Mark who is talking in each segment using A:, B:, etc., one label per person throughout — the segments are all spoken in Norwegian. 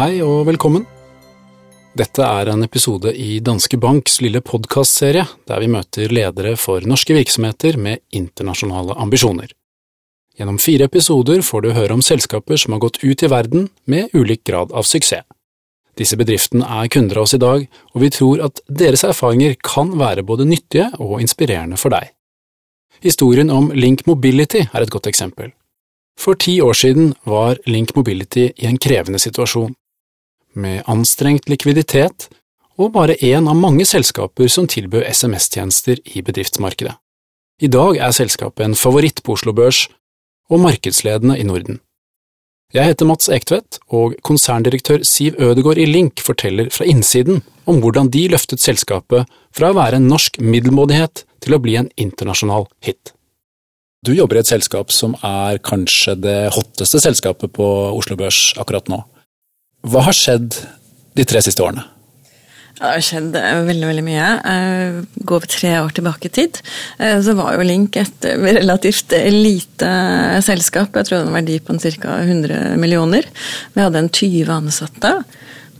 A: Hei og velkommen. Dette er en episode i Danske Banks lille podkastserie, der vi møter ledere for norske virksomheter med internasjonale ambisjoner. Gjennom fire episoder får du høre om selskaper som har gått ut i verden med ulik grad av suksess. Disse bedriftene er kunder av oss i dag, og vi tror at deres erfaringer kan være både nyttige og inspirerende for deg. Historien om Link Mobility er et godt eksempel. For ti år siden var Link Mobility i en krevende situasjon, med anstrengt likviditet og bare én av mange selskaper som tilbød SMS-tjenester i bedriftsmarkedet. I dag er selskapet en favoritt på Oslo Børs og markedsledende i Norden. Jeg heter Mats Ektvedt, og konserndirektør Siv Ødegård i Link forteller fra innsiden om hvordan de løftet selskapet fra å være en norsk middelmådighet til å bli en internasjonal hit. Du jobber i et selskap som er kanskje det hotteste selskapet på Oslo Børs akkurat nå. Hva har skjedd de tre siste årene?
B: Det har skjedd eh, veldig veldig mye. Eh, går vi tre år tilbake i tid, eh, så var jo Link et relativt lite selskap. Jeg tror det hadde en verdi på ca. 100 millioner. Vi hadde en 20 ansatte.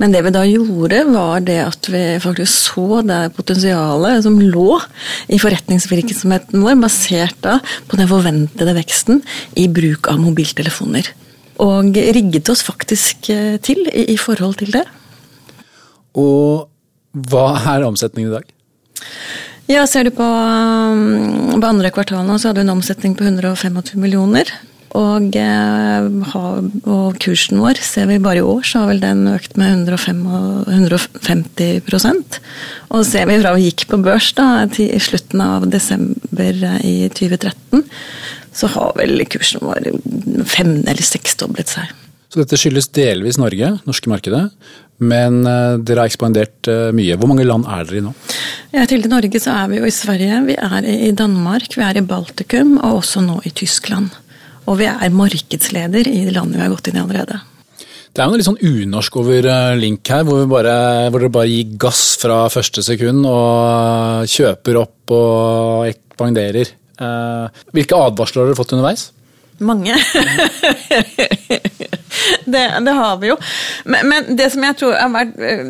B: Men det vi da gjorde, var det at vi faktisk så det potensialet som lå i forretningsvirksomheten vår, basert da på den forventede veksten i bruk av mobiltelefoner. Og rigget oss faktisk til i forhold til det.
A: Og hva er omsetningen i dag?
B: Ja, Ser du på, på andre kvartal nå, så hadde vi en omsetning på 125 millioner. Og, eh, og, kursen vår ser vi bare i år, så har vel den økt med 105, 150 Og ser vi fra vi gikk på børs da, til slutten av desember i 2013, så har vel kursen vår fem- eller seksdoblet seg.
A: Så dette skyldes delvis Norge, norske markedet, men eh, dere har ekspandert eh, mye. Hvor mange land er dere i nå?
B: Ja, til Norge så er vi jo i Sverige, vi er i Danmark, vi er i Baltikum og også nå i Tyskland. Og vi er markedsleder i de landene vi har gått inn i allerede.
A: Det er jo noe litt sånn unorsk over eh, Link her, hvor, bare, hvor dere bare gir gass fra første sekund og kjøper opp og ekspanderer. Hvilke advarsler har dere fått underveis?
B: Mange. det, det, har vi jo. Men, men, det som jeg tror har vært uh,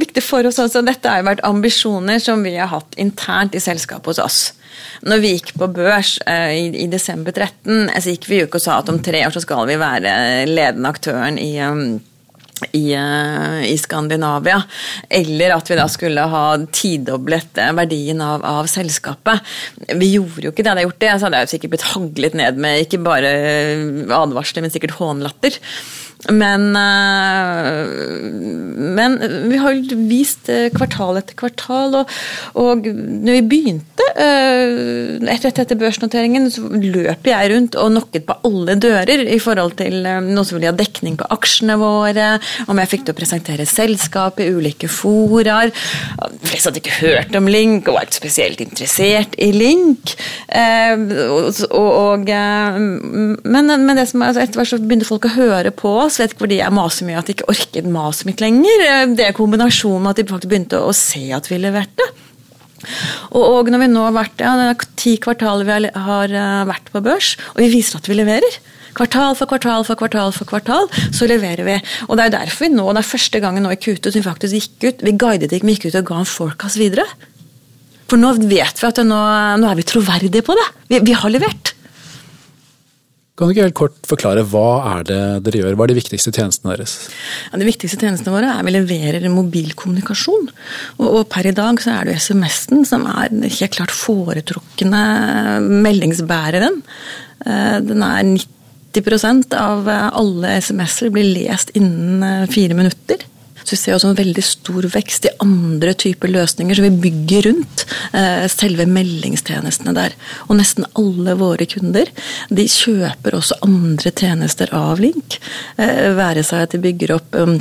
B: viktig for oss, også, dette har jo vært ambisjoner som vi har hatt internt i selskapet hos oss. Når vi gikk på børs eh, i, i, desember 13, så gikk vi jo ikke og sa at om tre år så skal vi være ledende aktøren i um, i, uh, i, Skandinavia. Eller at vi da skulle ha tidoblet verdien av, av, selskapet. Vi gjorde jo ikke det. Hadde jeg gjort det, så hadde jeg sikkert blitt haglet ned med ikke bare advarsler, men sikkert hånlatter. Men, eh, men, vi har vist eh, kvartal etter kvartal, og, og når vi begynte eh, etter, etter børsnoteringen, så løp jeg rundt og nokket på alle dører i forhold til noen som ville ha dekning på aksjene våre, om jeg fikk til å presentere selskap i ulike foraer. De fleste hadde ikke hørt om Link og var ikke spesielt interessert i Link. Og, og, men, men det som, altså etter hvert så begynte folk å høre på oss vet ikke fordi jeg maser mye at de ikke orket maset mitt lenger. Det er kombinasjonen med at de faktisk begynte å se at vi leverte. Og, og når vi nå har vært, ja, det er ti kvartaler vi har eh, vært på børs, og vi viser at vi leverer. Kvartal for kvartal for kvartal for kvartal, så leverer vi. Og Det er derfor vi nå, det er første gangen nå i Q2 som vi faktisk gikk ut. Vi guidet ikke, vi gikk ut og ga en forecast videre. For nå vet vi at nå, nå er vi troverdige på det. Vi, vi har levert.
A: Kan du ikke helt kort forklare Hva er det dere gjør? Hva er de viktigste tjenestene deres?
B: Ja, de viktigste tjenestene våre er vi leverer mobilkommunikasjon. Og, og per i dag så er det SMS-en som er helt klart foretrukne meldingsbæreren. Eh, den er 90% av alle SMS-er blir lest innen eh, fire minutter. Så vi ser også en veldig stor vekst i andre typer løsninger som vi bygger rundt eh, selve meldingstjenestene der. Og nesten alle våre kunder de kjøper også andre tjenester av Link. Eh, være seg at de bygger opp um,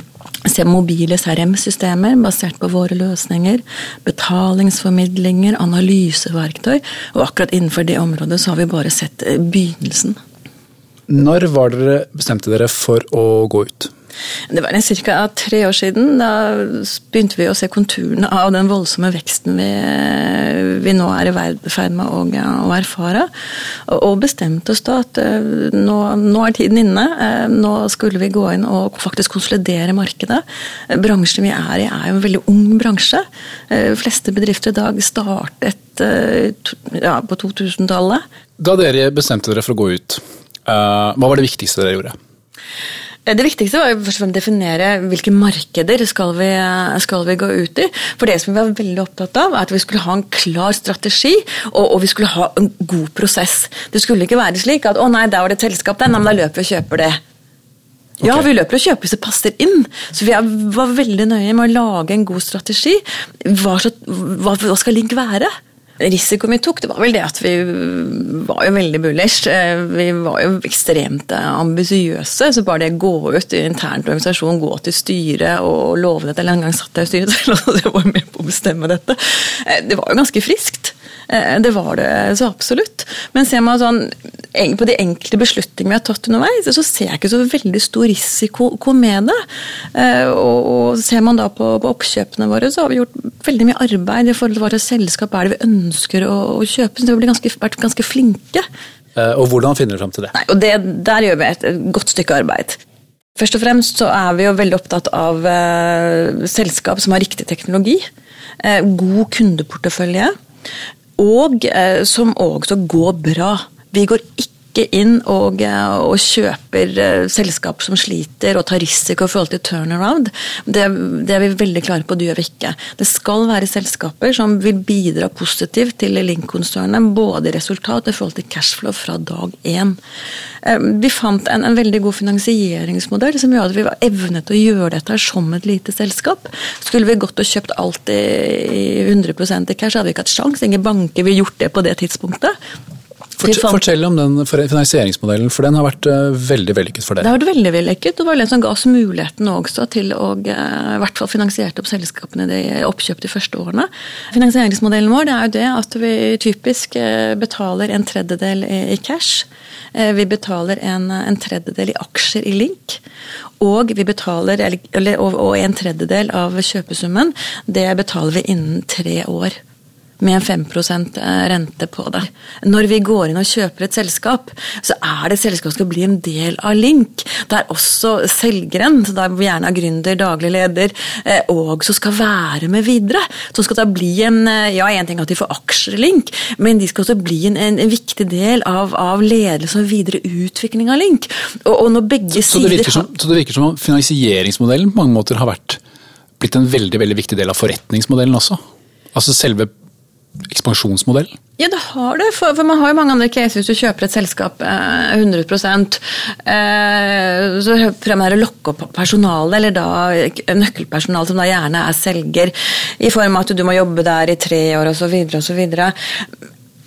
B: mobile CRM-systemer basert på våre løsninger, betalingsformidlinger, analyseverktøy. Og akkurat innenfor det området så har vi bare sett begynnelsen.
A: Når var dere bestemte dere for å gå ut?
B: Det var ca. tre år siden. Da begynte vi å se konturene av den voldsomme veksten vi, vi nå er i ferd med å, å, erfare. Og bestemte oss da at eh, nå, nå, er tiden inne. Eh, nå skulle vi gå inn og faktisk konsolidere markedet. Bransjen vi er i er jo en veldig ung bransje. De eh, fleste bedrifter i dag startet ja, på 2000-tallet.
A: Da dere bestemte dere for å gå ut, hva var det viktigste dere gjorde?
B: Det viktigste var å definere hvilke markeder skal vi, skal vi gå ut i. For det som vi var veldig opptatt av, er at vi skulle ha en klar strategi og, og vi skulle ha en god prosess. Det skulle ikke være slik at 'å nei, der var det et selskap der, nei, men da løper vi og kjøper det'. Okay. Ja, vi løper og kjøper hvis det passer inn. Så vi var veldig nøye med å lage en god strategi. Hva, hva skal Link være? Risikoen vi tok, det var vel det at vi var jo veldig bullish. Eh, vi var jo ekstremt eh, ambisiøse. Så bare det å gå ut i internt organisasjon, gå til styret og love dette Eller en gang satt jeg i styret selv og var med på å bestemme dette. Eh, det var jo ganske friskt. Det var det så absolutt. Men ser man sånn på de enkelte beslutningene vi har tatt underveis, så ser jeg ikke så veldig stor risiko med det. Eh, og ser man da på, på oppkjøpene våre, så har vi gjort veldig mye arbeid i forhold til hva slags selskap er det vi ønsker å, å kjøpe. Så vi har ganske, vært ganske flinke.
A: Eh, og hvordan finner du frem til det?
B: Nei, og det, Der gjør vi et godt stykke arbeid. Først og fremst så er vi jo veldig opptatt av eh, selskap som har riktig teknologi. Eh, god kundeportefølje. Og uh, som også går bra. Vi går ikke inn og, eh, og kjøper uh, selskap som sliter og tar risiko i forhold til turnaround. Det, det, er vi veldig klare på, det gjør vi ikke. Det skal være selskaper som vil bidra positivt til Link-konsernet, både i resultat og i forhold til cashflow fra dag én. Uh, vi fant en, en, veldig god finansieringsmodell som gjør at vi var evnet å gjøre dette som et lite selskap. Skulle vi gått og kjøpt alt i, i 100 i cash, hadde vi ikke hatt sjans. Ingen banker ville gjort det på det tidspunktet.
A: Fortell om den finansieringsmodellen, for den har vært uh, veldig vellykket for dere.
B: Det har vært veldig vellykket, og det var den som ga oss muligheten også til å uh, i hvert fall finansierte opp selskapene de oppkjøp de første årene. Finansieringsmodellen vår det er jo det at vi typisk uh, betaler en tredjedel i, cash. Vi betaler en, en, tredjedel i aksjer i Link. Og, vi betaler, eller, og en tredjedel av kjøpesummen det betaler vi innen tre år med en 5 eh, rente på det. Når vi går inn og kjøper et selskap, så er det selskap som skal bli en del av Link. Det er også selgeren, så da er vi gjerne er gründer, daglig leder, eh, og som skal være med videre. Så skal det bli en eh, Ja, én ting at de får aksjer i Link, men de skal også bli en, en, en viktig del av, av, ledelse og videre utvikling av Link. Og, og når begge
A: så, så, det som, så det virker som om finansieringsmodellen på mange måter har vært blitt en veldig, veldig viktig del av forretningsmodellen også? Altså selve ekspansjonsmodell?
B: Ja, det har det. For, for, man har jo mange andre caser hvis du kjøper et selskap eh, 100 eh, Så man å lokke opp personalet, eller da nøkkelpersonal som da gjerne er selger, i form av at du må jobbe der i tre år osv. osv.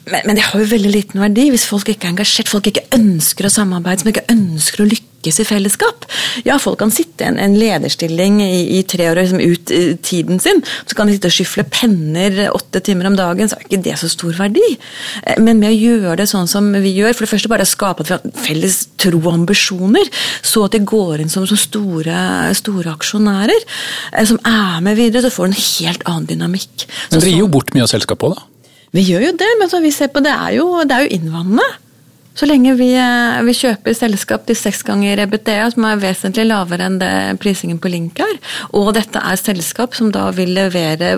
B: Men, men det har jo veldig liten verdi hvis folk ikke er engasjert, folk ikke ønsker å samarbeide, som ikke ønsker å lykkes lykkes i fellesskap. Ja, folk kan sitte i en, en lederstilling i, i, tre år liksom ut i tiden sin. Så kan de sitte og skyfle penner åtte timer om dagen, så er ikke det så stor verdi. Eh, men med å gjøre det sånn som vi gjør, for det første bare å skape at vi har felles tro og ambisjoner, så at de går inn som, som store, store, aksjonærer, eh, som er med videre, så får du en helt annen dynamikk.
A: Men dere gir jo bort mye av selskapet òg, da?
B: Vi gjør jo det, men som vi ser på det er jo, det er jo innvandrende. Så lenge vi, eh, vi, kjøper selskap til seks ganger EBITDA, som er vesentlig lavere enn det prisingen på Link er, og dette er selskap som da vil levere,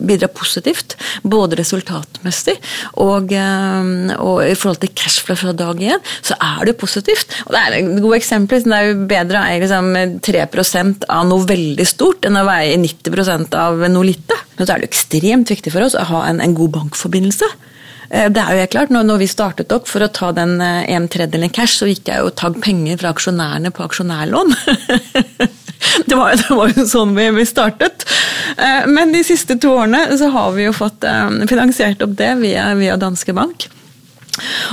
B: bidra positivt, både resultatmessig og, eh, og i forhold til cashflow fra dag én, så er det positivt. Og det er et godt eksempel. Det er jo bedre å eie liksom 3% av noe veldig stort enn å veie 90 av noe lite. Men så er det ekstremt viktig for oss å ha en, en god bankforbindelse. Eh, det er jo helt klart, når, vi startet opp for å ta den eh, en tredjedelen cash, så gikk jeg jo tagg penger fra aksjonærene på aksjonærlån. det, var, det var jo sånn vi, vi, startet. Eh, men de siste to årene så har vi jo fått finansiert opp det via, via Danske Bank.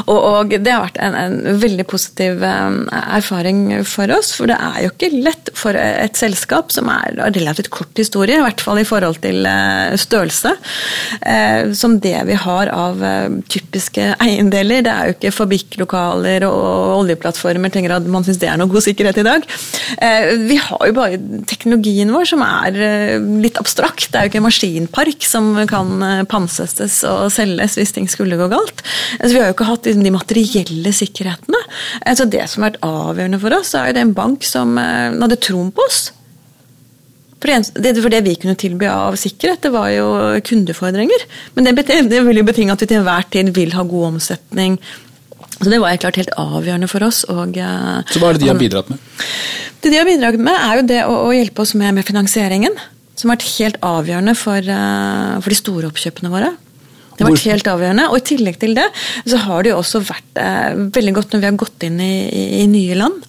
B: Og, og det har vært en, en veldig positiv um, erfaring for oss. For det er jo ikke lett for et selskap som er relativt kort historie, i hvert fall i forhold til uh, størrelse, uh, som det vi har av uh, typiske eiendeler. Det er jo ikke fabrikklokaler og oljeplattformer tenker at man syns det er noe god sikkerhet i dag. Vi har jo bare teknologien vår som er litt abstrakt. Det er jo ikke en maskinpark som kan pansestes og selges hvis ting skulle gå galt. Altså, vi har jo ikke hatt de materielle sikkerhetene. Altså, det som har vært avgjørende for oss, er jo det en bank som hadde troen på oss. For det, for det vi kunne tilby av sikkerhet, det var jo kundefordringer. Men det, det vil jo betinge at vi til enhver tid vil ha god omsetning. Så det var helt klart helt avgjørende for oss. Og,
A: så hva er det de har bidratt med?
B: Det de har bidratt med, er jo det å, å hjelpe oss med, med, finansieringen. Som har vært helt avgjørende for, for de store oppkjøpene våre. Det har vært helt avgjørende. Og i tillegg til det, så har det jo også vært eh, veldig godt når vi har gått inn i, i, i nye land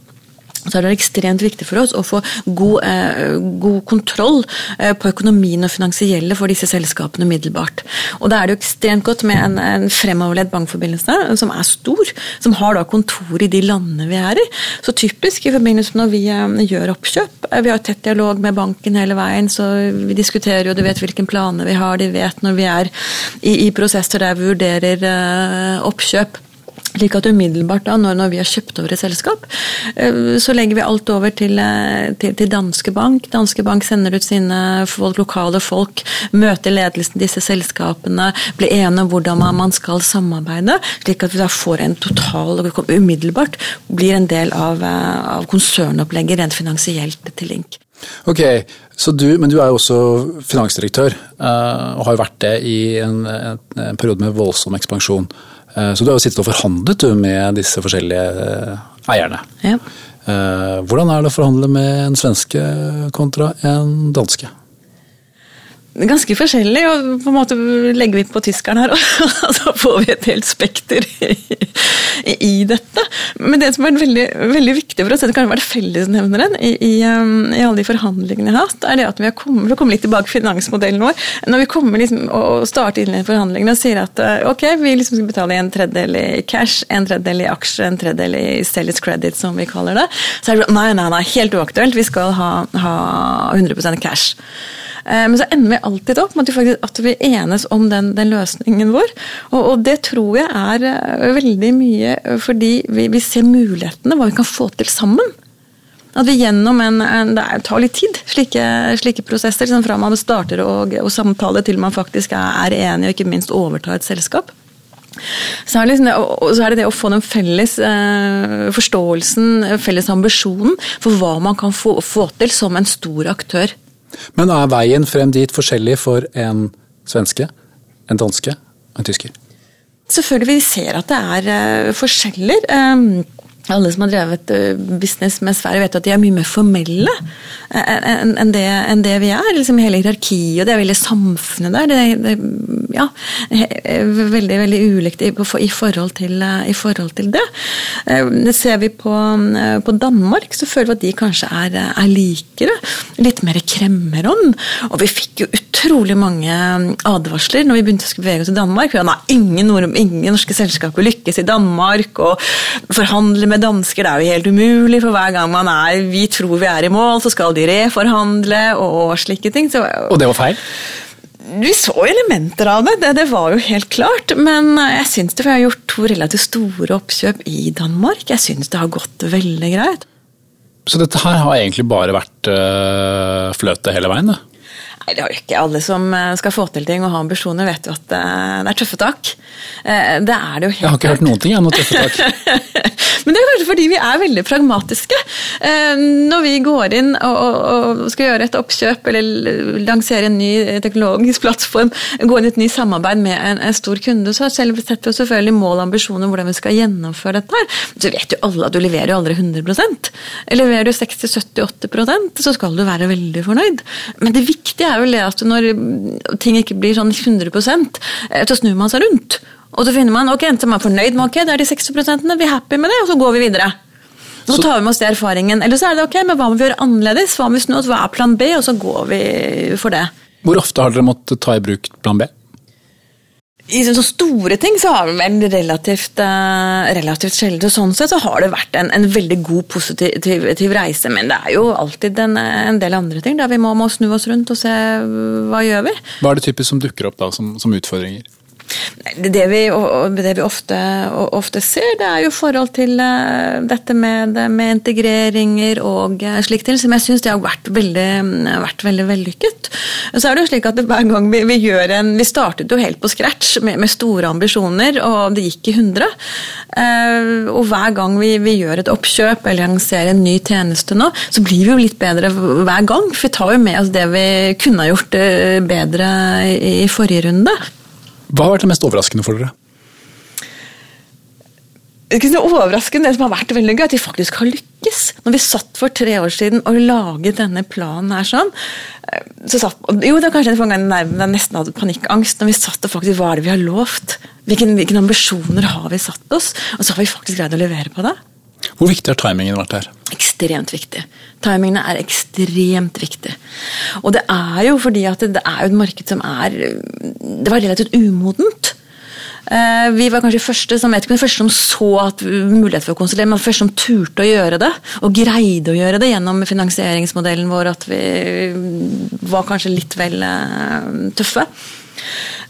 B: så er det ekstremt viktig for oss å få god, eh, god kontroll eh, på økonomien og finansielle for disse selskapene umiddelbart. Og da er det jo ekstremt godt med en, en fremoverledd bankforbindelse som er stor, som har da kontor i de landene vi er i. Så typisk i forbindelse med når vi eh, gjør oppkjøp, eh, vi har tett dialog med banken hele veien, så vi diskuterer jo, de vet hvilke planer vi har, de vet når vi er i, i prosesser der vi vurderer eh, oppkjøp. Slik at umiddelbart da, når, når, vi har kjøpt over et selskap, eh, så legger vi alt over til, eh, til, til Danske Bank. Danske Bank sender ut sine folk, lokale folk, møter ledelsen i disse selskapene, blir enige om hvordan man skal samarbeide, slik at vi da får en total og umiddelbart blir en del av, eh, av konsernopplegget rent finansielt til Link.
A: Ok, du, Men du er jo også finansdirektør, og har vært det i en, en periode med voldsom ekspansjon. Eh, så du har jo sittet og forhandlet med disse forskjellige eh, eierne. Ja. Eh, hvordan er det å forhandle med en svenske kontra en danske?
B: Ganske forskjellig, og på en måte legger vi på tyskeren her, og så får vi et helt spekter i, i, dette. Men det som er veldig, veldig viktig for oss, det kan være fellesnevneren i, i, um, i, alle de forhandlingene jeg har hatt, er det at vi har kommet, vi har kommet litt tilbake til finansmodellen vår. Når vi kommer liksom og starter inn i forhandlingene og sier at uh, ok, vi liksom skal betale en tredjedel i cash, en tredjedel i aksjer, en tredjedel i sales credit, som vi kaller det, så er det nei, nei, nei, helt uaktuelt. Vi skal ha, ha 100% cash. Eh, men så ender vi alltid opp med at vi, faktisk, at vi enes om den, den løsningen vår. Og, og, det tror jeg er eh, veldig mye fordi vi, vi, ser mulighetene, hva vi kan få til sammen. At vi gjennom en, en Det tar litt tid, slike, slike prosesser. Liksom fra man starter å, å samtale til man faktisk er, er enig og ikke minst overtar et selskap. Så er, liksom det, så er, det, det å få den felles eh, forståelsen, felles ambisjonen for hva man kan få, få til som en stor aktør.
A: Men er veien frem dit forskjellig for en svenske, en danske og en tysker?
B: Selvfølgelig, vi ser at det er uh, forskjeller. Alle som har drevet eh, business med Sverige, vet at de er mye mer formelle enn det, enn det vi er. Liksom hele hierarkiet og det er veldig samfunnet der. Det, det, ja, veldig veldig ulikt i, i, forhold til, i, forhold til, det. Eh, ser vi på, på Danmark, så føler vi at de kanskje er, er likere. Litt mer kremmerånd. Og vi fikk jo utrolig mange advarsler når vi begynte å bevege oss i Danmark. Ja, ingen, ingen norske selskaper lykkes i Danmark, og forhandle med dansker det er jo helt umulig, for hver gang man er vi tror vi er i mål, så skal de reforhandle og, og slike ting. Så,
A: og det var feil?
B: Vi så elementer av det, det, det var jo helt klart. Men jeg syns det, for jeg har gjort to relativt store oppkjøp i Danmark. Jeg syns det har gått veldig greit.
A: Så dette her har egentlig bare vært øh, fløte hele veien? det?
B: Nei, det har jo ikke alle som eh, skal få til ting og ha ambisjoner, vet jo at eh, det er tøffe tak. Det er det jo helt
A: Jeg har ikke hørt noen ting, om tøffe tak.
B: Men det er kanskje fordi vi er veldig pragmatiske. Eh, når vi går inn og skal gjøre et oppkjøp eller lansere en ny teknologisk plattform, gå inn i et nytt samarbeid med en, stor kunde, så setter vi selvfølgelig mål og ambisjoner hvordan vi skal gjennomføre dette. her. Så vet jo alle at du leverer jo aldri 100% Leverer du 60-70-80% så skal du være veldig fornøyd. Men det viktige er jo at når ting ikke blir sånn 100 eh, så snur man seg rundt. Og så finner man ok, enten man er fornøyd med ok, det er de 60% vi er happy med det, og så går vi videre. Og så tar vi med oss det erfaringen. Eller så er det ok, men hva må vi gjøre annerledes? Hva må vi snu oss, hva er plan B? Og så går vi for det.
A: Hvor ofte har dere måttet ta i bruk plan B?
B: I så store ting så har vel relativt, uh, relativt sjelden. Sånn sett så har det vært en, en veldig god, positiv reise. Men det er jo alltid en, en del andre ting der vi må, må, snu oss rundt og se hva gjør vi.
A: Hva er det typisk som dukker opp da som, som utfordringer?
B: Det vi, det vi ofte, ofte, ser, det er jo forhold til eh, dette med, med integreringer og eh, slikt til, som jeg syns har vært veldig, vært veldig vellykket. Så er det jo slik at hver gang vi, vi gjør en Vi startet jo helt på scratch med, med store ambisjoner, og det gikk i 100. Eh, og hver gang vi, vi gjør et oppkjøp eller lanserer en ny tjeneste nå, så blir vi jo litt bedre hver gang. For vi tar jo med oss det vi kunne ha gjort bedre i forrige runde.
A: Hva har vært det mest overraskende for dere?
B: Det overraskende, det som har vært veldig gøy, at de faktisk har lykkes. Når vi satt for tre år siden og laget denne planen her sånn, så satt, jo, det var kanskje en gang jeg nesten hadde panikkangst. Når vi satt og faktisk Hva er det vi har lovt? Hvilken, hvilke ambisjoner har vi satt oss? Og så har vi faktisk greid å levere på det.
A: Hvor viktig har timingen vært her?
B: Ekstremt viktig. Timingene er ekstremt viktig. Og det er jo fordi at det er jo et marked som er Det var relativt umodent. Eh, vi var kanskje første som, ikke, første som så at mulighet for å konsulere, men første som turte å gjøre det. Og greide å gjøre det gjennom finansieringsmodellen vår, at vi var kanskje litt vel eh, tøffe.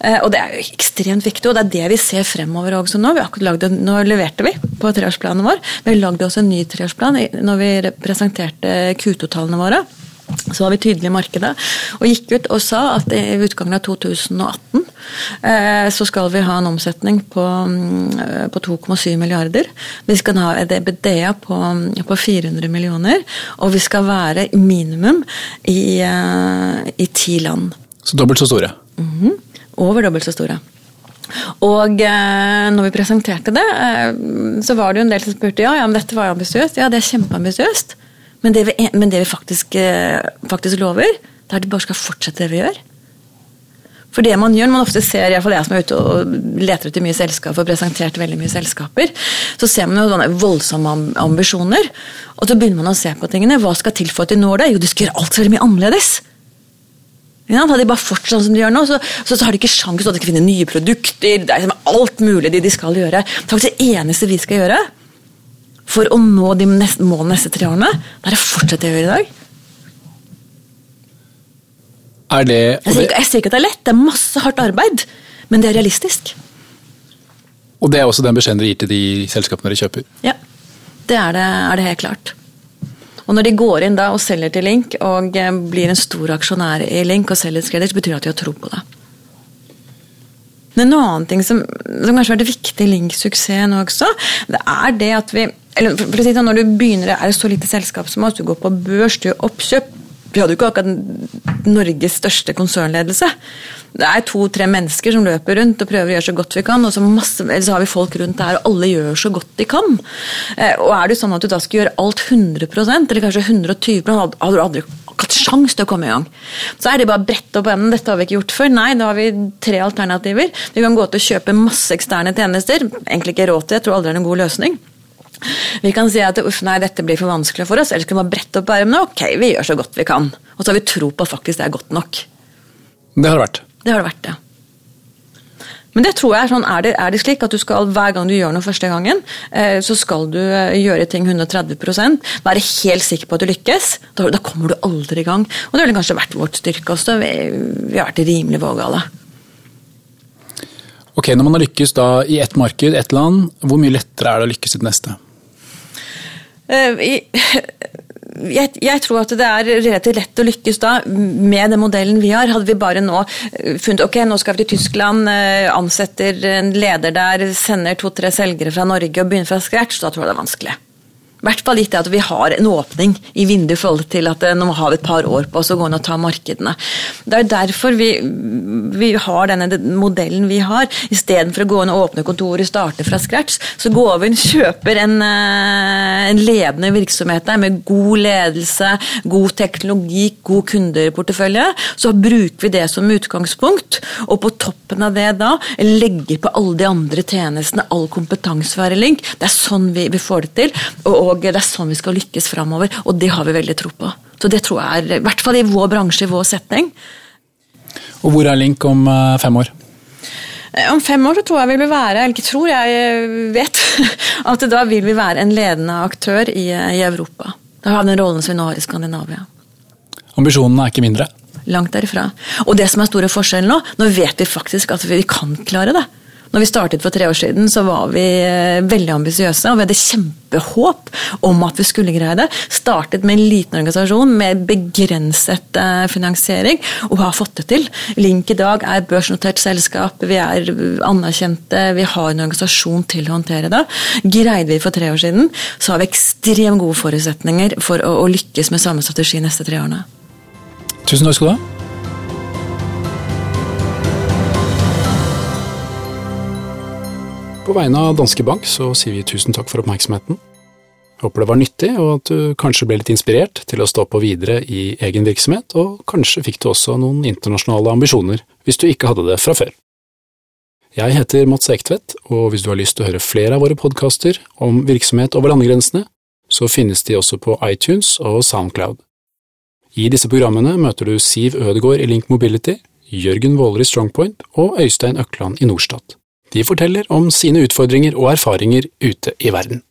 B: Eh, og det er jo ekstremt viktig, og det er det vi ser fremover også nå. Lagde, nå leverte vi på treårsplanen vår. Vi lagde også en ny treårsplan når vi presenterte Q2-tallene våre. Så var vi tydelige i markedet og gikk ut og sa at i utgangen av 2018 eh, så skal vi ha en omsetning på, mm, på 2,7 milliarder. Vi skal ha et EBDA på, på, 400 millioner, og vi skal være minimum i, eh, ti land.
A: Så dobbelt så store?
B: Mm -hmm. Over dobbelt så store. Og eh, når vi presenterte det, eh, så var det jo en del som spurte ja, ja, men dette var jo ambisiøst. Ja, det er kjempeambisiøst. Men det vi, men det vi faktisk, eh, faktisk, lover, det er at vi bare skal fortsette det vi gjør. For det man gjør, når man ofte ser, iallfall jeg som er ute og leter etter mye selskap og presentert veldig mye selskaper, så ser man jo sånne voldsomme ambisjoner. Og så begynner man å se på tingene. Hva skal til for at de når det? Jo, de skal gjøre alt så veldig mye annerledes. Hadde de bare fortsatt sånn som de gjør nå, så, så, så har de ikke sjanse til å finne nye produkter. Det er liksom alt mulig de, de skal gjøre. Det er det eneste vi skal gjøre for å nå de neste, målene neste tre årene, det er å fortsette det vi gjør i dag.
A: Er det,
B: jeg, sier, jeg sier ikke at det er lett, det er masse hardt arbeid, men det er realistisk.
A: Og det er også den beskjeden dere gir til de selskapene dere kjøper?
B: Ja, det er det, er det helt klart. Og når de går inn da og selger til Link og eh, blir en stor aksjonær i Link og selger kreditt, betyr det at de har tro på det. Men en annen ting som, som kanskje har vært viktig i Link-suksessen også, det er det at vi eller for, å si det, sånn, Når du begynner, er det så lite selskap som oss, du går på børs, du gjør oppkjøp Vi hadde jo ikke akkurat Norges største konsernledelse. Det er to-tre mennesker som løper rundt og prøver å gjøre så godt vi kan. Og så, masse, så har vi folk rundt der, og alle gjør så godt de kan. Eh, og er det sånn at du da skal gjøre alt 100% eller kanskje 120 hadde du aldri hatt sjans til å komme i gang. Så er det bare å brette opp enden. Dette har vi ikke gjort før. Nei, da har vi tre alternativer. Vi kan gå til å kjøpe masse eksterne tjenester. Egentlig ikke råd til, jeg tror aldri det er en god løsning. Vi kan si at uff, nei, dette blir for vanskelig for oss, eller skal vi bare brette opp ermene. Ok, vi gjør så godt vi kan. Og så har vi tro på at faktisk det er godt nok.
A: Det har det vært.
B: Det har det vært, ja. Men det tror jeg er sånn, er det, er det slik at du skal, hver gang du gjør noe første gangen, eh, så skal du eh, gjøre ting 130% være helt sikker på at du lykkes. Da, da kommer du aldri i gang. Og det har kanskje vært vårt styrke også. Vi, vi har vært rimelig vågale.
A: Ok, Når man har lykkes da i ett marked, ett land, hvor mye lettere er det å lykkes i det neste?
B: Uh, jeg, jeg, tror at det er relativt lett å lykkes da med den modellen vi har. Hadde vi bare nå eh, funnet ok, nå skal vi til Tyskland, eh, ansetter en leder der, sender to-tre selgere fra Norge og begynner fra scratch, da tror jeg det er vanskelig. I hvert fall gitt det at vi har en åpning i vinduet i forhold til at eh, nå har vi et par år på oss å gå inn og ta markedene. Det er derfor vi, vi har denne modellen vi har. Istedenfor å gå inn og åpne kontoret, starte fra scratch, så går vi inn og kjøper en, eh, en ledende virksomhet der med god ledelse, god teknologi, god kundeportefølje. Så bruker vi det som utgangspunkt, og på toppen av det da legger på alle de andre tjenestene, all kompetanse for Link. Det er sånn vi, vi får det til. og og det er sånn vi skal lykkes framover, og det har vi veldig tro på. Så det tror jeg er, i hvert fall i vår bransje, i vår setning.
A: Og hvor er Link om eh, fem år?
B: Eh, om fem år så tror jeg vi vil være, eller ikke tror, jeg vet, at da vil vi være en ledende aktør i, i Europa. Da har vi den rollen som vi nå har i Skandinavia.
A: Ambisjonene er ikke mindre?
B: Langt derifra. Og det som er store forskjellen nå, nå vet vi faktisk at vi kan klare det. Når vi startet for tre år siden, så var vi eh, veldig ambisiøse, og vi hadde kjempehåp om at vi skulle greie det. Startet med en liten organisasjon med begrenset eh, finansiering, og har fått det til. Link i dag er børsnotert selskap, vi er anerkjente, vi har en organisasjon til å håndtere det. Greide vi for tre år siden, så har vi ekstremt gode forutsetninger for å, å lykkes med samme strategi neste tre årene.
A: Tusen takk skal du ha. På vegne av Danske Bank så sier vi tusen takk for oppmerksomheten. Håper det var nyttig, og at du kanskje ble litt inspirert til å stå på videre i egen virksomhet, og kanskje fikk du også noen internasjonale ambisjoner hvis du ikke hadde det fra før. Jeg heter Mats Ektvedt, og hvis du har lyst til å høre flere av våre podkaster om virksomhet over landegrensene, så finnes de også på iTunes og Soundcloud. I disse programmene møter du Siv Ødegård i Link Mobility, Jørgen Våler i Strongpoint og Øystein Økland i Norstat. De forteller om sine utfordringer og erfaringer ute i verden.